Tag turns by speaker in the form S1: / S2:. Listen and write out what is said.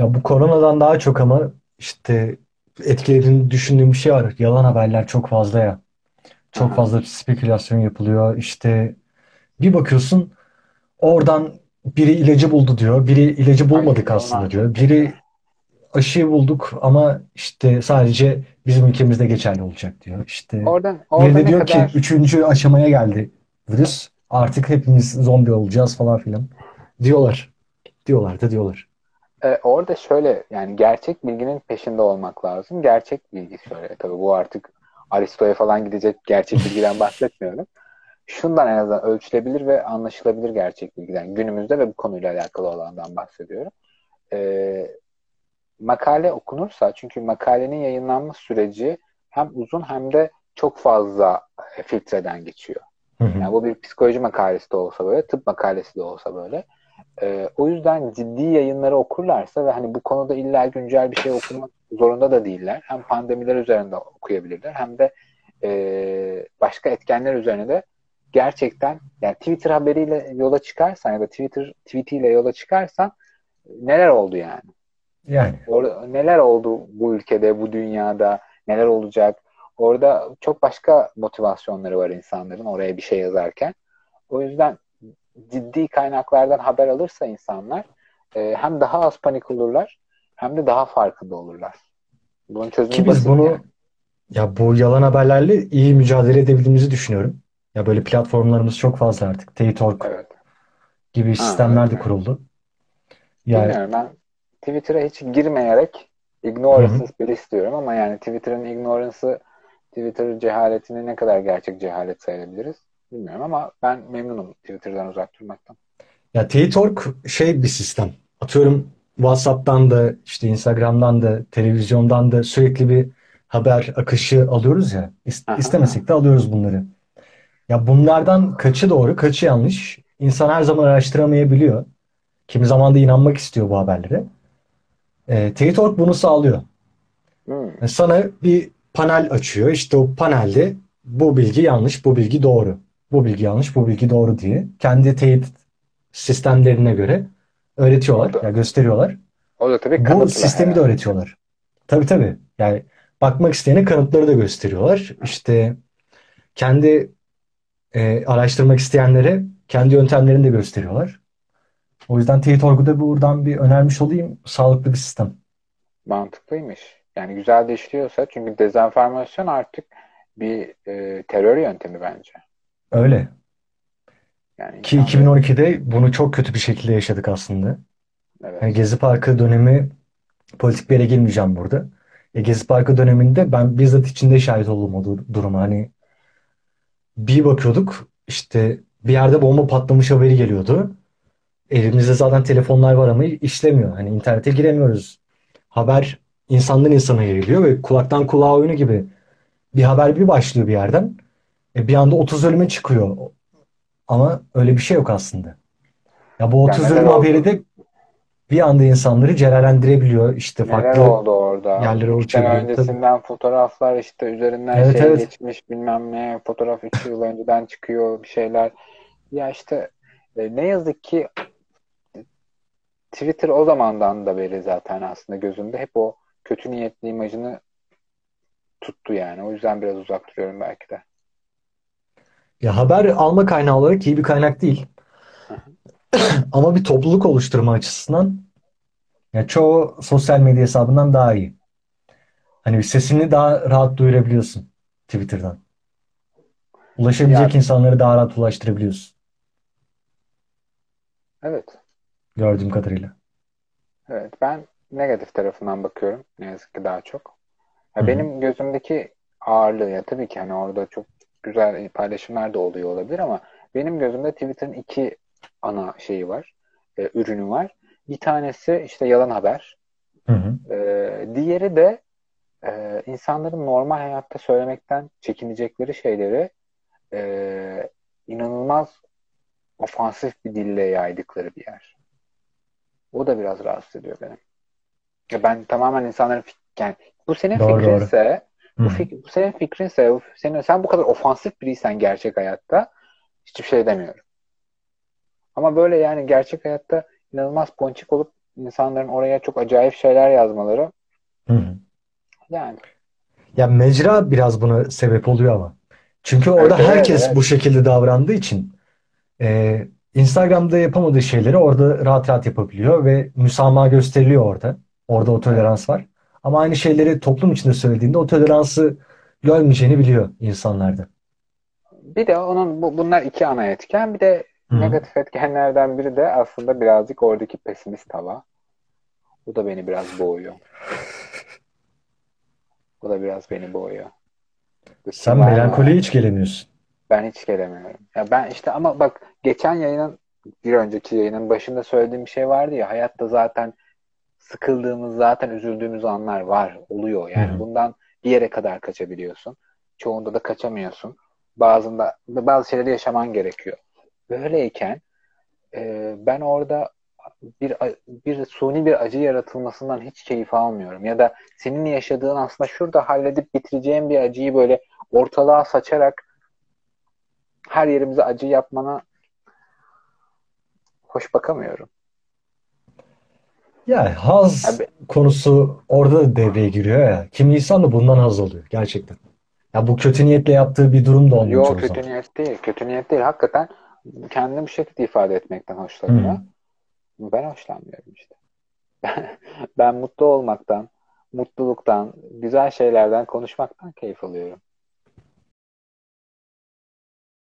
S1: Ya bu koronadan daha çok ama işte etkilerini düşündüğüm bir şey var. Yalan haberler çok fazla ya. Çok
S2: Aha.
S1: fazla spekülasyon yapılıyor. İşte bir bakıyorsun oradan biri ilacı buldu diyor. Biri ilacı bulmadık aslında diyor. Biri aşıyı bulduk ama işte sadece bizim ülkemizde geçerli olacak diyor. İşte
S2: Oradan
S1: biri
S2: orada
S1: de
S2: ne
S1: diyor ki
S2: kadar
S1: üçüncü aşamaya geldi virüs. Artık hepimiz zombi olacağız falan filan. Diyorlar. Diyorlar da diyorlar.
S2: E, orada şöyle yani gerçek bilginin peşinde olmak lazım. Gerçek bilgi şöyle tabii bu artık Aristo'ya falan gidecek gerçek bilgiden bahsetmiyorum. Şundan en azından ölçülebilir ve anlaşılabilir gerçek bilgiden. Günümüzde ve bu konuyla alakalı olandan bahsediyorum. E, makale okunursa çünkü makalenin yayınlanma süreci hem uzun hem de çok fazla filtreden geçiyor.
S1: Hı hı.
S2: Yani bu bir psikoloji makalesi de olsa böyle, tıp makalesi de olsa böyle. Ee, o yüzden ciddi yayınları okurlarsa ve hani bu konuda illa güncel bir şey okumak zorunda da değiller. Hem pandemiler üzerinde okuyabilirler hem de e, başka etkenler üzerine de gerçekten yani Twitter haberiyle yola çıkarsan ya da Twitter tweetiyle yola çıkarsan neler oldu yani?
S1: Yani
S2: Orada, neler oldu bu ülkede, bu dünyada, neler olacak? Orada çok başka motivasyonları var insanların oraya bir şey yazarken. O yüzden ciddi kaynaklardan haber alırsa insanlar e, hem daha az panik olurlar hem de daha farkında olurlar. Bunun çözümü
S1: ki biz bunu
S2: yani.
S1: ya bu yalan haberlerle iyi mücadele edebildiğimizi düşünüyorum. Ya böyle platformlarımız çok fazla artık. Teytork
S2: Evet.
S1: gibi
S2: Ha,
S1: sistemler de kuruldu. Ya
S2: Bilmiyorum ben Twitter'a hiç girmeyerek ignorance'ı bir istiyorum ama yani Twitter'ın ignorance'ı Twitter cehaletini ne kadar gerçek cehalet sayabiliriz bilmiyorum ama ben memnunum Twitter'dan uzak durmaktan.
S1: Ya Teytork şey bir sistem. Atıyorum WhatsApp'tan da işte Instagram'dan da televizyondan da sürekli bir haber akışı alıyoruz ya. İs-
S2: Aha,
S1: İstemesek de alıyoruz bunları. Ya bunlardan kaçı doğru, kaçı yanlış? İnsan her zaman araştıramayabiliyor. Kimi zaman da inanmak istiyor bu haberlere. E, Teytork bunu sağlıyor.
S2: hmm.
S1: Sana bir panel açıyor. İşte o panelde bu bilgi yanlış, bu bilgi doğru. Bu bilgi yanlış, bu bilgi doğru diye. Kendi teyit sistemlerine göre öğretiyorlar, ya gösteriyorlar.
S2: o da tabii
S1: Bu sistemi de
S2: herhalde.
S1: öğretiyorlar. Tabii tabii. Yani bakmak isteyene kanıtları da gösteriyorlar. İşte kendi e, araştırmak isteyenlere kendi yöntemlerini de gösteriyorlar. O yüzden teyit orguda buradan bir önermiş olayım. Sağlıklı bir sistem.
S2: Mantıklıymış. Yani güzel de işliyorsa çünkü dezenformasyon artık bir e, terör yöntemi bence.
S1: Öyle.
S2: Yani
S1: Ki
S2: insanları
S1: 2012'de bunu çok kötü bir şekilde yaşadık aslında.
S2: Evet.
S1: Gezi Parkı dönemi politik bir yere girmeyeceğim burada. E, Gezi Parkı döneminde ben bizzat içinde şahit oldum o dur- duruma. Hani bir bakıyorduk işte bir yerde bomba patlamış haberi geliyordu. Elimizde zaten telefonlar var ama işlemiyor. Hani internete giremiyoruz. Haber insandan insana yayılıyor ve kulaktan kulağa oyunu gibi bir haber bir başlıyor bir yerden. E, bir anda 30 ölüme çıkıyor. Ama öyle bir şey yok aslında. Ya bu
S2: Yani
S1: 30
S2: neler
S1: ölüm haberi de bir anda insanları celallendirebiliyor. İşte
S2: Neler
S1: farklı
S2: oldu orada?
S1: yerlere. Tabii.
S2: öncesinden fotoğraflar işte üzerinden
S1: Evet
S2: şey
S1: evet.
S2: geçmiş bilmem ne fotoğraf iki yıl önceden çıkıyor bir şeyler. Ya işte e, ne yazık ki Twitter o zamandan da beri zaten aslında gözümde hep o kötü niyetli imajını tuttu yani. O yüzden biraz uzak duruyorum belki de.
S1: Ya haber alma kaynağı olarak iyi bir kaynak değil. Ama bir topluluk oluşturma açısından ya çoğu sosyal medya hesabından daha iyi. Hani sesini daha rahat duyurabiliyorsun Twitter'dan.
S2: Ya
S1: Ulaşabilecek insanları daha rahat ulaştırabiliyorsun
S2: evet.
S1: gördüğüm kadarıyla.
S2: Evet. Ben negatif tarafından bakıyorum. Ne yazık ki daha çok.
S1: Hı
S2: Ya
S1: hı.
S2: benim gözümdeki ağırlığı ya tabii ki hani orada çok güzel paylaşımlar da oluyor olabilir ama benim gözümde Twitter'ın iki ana şeyi var. e, ürünü var. Bir tanesi işte yalan haber.
S1: Hı hı.
S2: E, diğeri de e, insanların normal hayatta söylemekten çekinecekleri şeyleri e, inanılmaz ofansif bir dille yaydıkları bir yer. O da biraz rahatsız ediyor beni. Ya ben tamamen insanların yani bu senin
S1: Doğru
S2: fikrinse bu,
S1: hı.
S2: fik- bu senin fikrinse senin, sen bu kadar ofansif biriysen gerçek hayatta hiçbir şey demiyorum. Ama böyle yani gerçek hayatta inanılmaz ponçik olup insanların oraya çok acayip şeyler yazmaları
S1: Hı hı.
S2: yani
S1: Ya mecra biraz buna sebep oluyor ama. Çünkü orada
S2: evet,
S1: herkes
S2: evet.
S1: bu şekilde davrandığı için e, Instagram'da yapamadığı şeyleri orada rahat rahat yapabiliyor ve müsamaha gösteriliyor orada. Orada o tolerans var. Ama aynı şeyleri toplum içinde söylediğinde o toleransı görmeyeceğini biliyor insanlarda.
S2: bir de onun bu, bunlar iki ana etken. Bir de
S1: Hı
S2: negatif etkenlerden biri de aslında birazcık oradaki pesimist hava. Bu da beni biraz boğuyor. Bu da biraz beni boğuyor. Bu
S1: Sen melankoliye hiç gelemiyorsun.
S2: Ben hiç gelemiyorum. Ya ben işte ama bak geçen yayının bir önceki yayının başında söylediğim bir şey vardı ya hayatta zaten sıkıldığımız zaten üzüldüğümüz anlar var oluyor yani bundan bir yere kadar kaçabiliyorsun. Çoğunda da kaçamıyorsun. Bazında bazı şeyleri yaşaman gerekiyor. Böyleyken e, ben orada bir bir suni bir acı yaratılmasından hiç keyif almıyorum. Ya da senin yaşadığın aslında şurada halledip bitireceğin bir acıyı böyle ortalığa saçarak her yerimize acı yapmana hoş bakamıyorum.
S1: Ya haz
S2: Abi-
S1: konusu orada da devreye giriyor ya. Kimi insan da bundan haz alıyor gerçekten. Ya bu kötü niyetle yaptığı bir durum da olmuyor
S2: Yok
S1: çoğu
S2: kötü
S1: zaman.
S2: niyet değil. Kötü niyet değil. Hakikaten kendini bu şekilde ifade etmekten hoşlanıyor.
S1: Hı.
S2: Ben hoşlanmıyorum işte. Ben mutlu olmaktan, mutluluktan, güzel şeylerden konuşmaktan keyif alıyorum.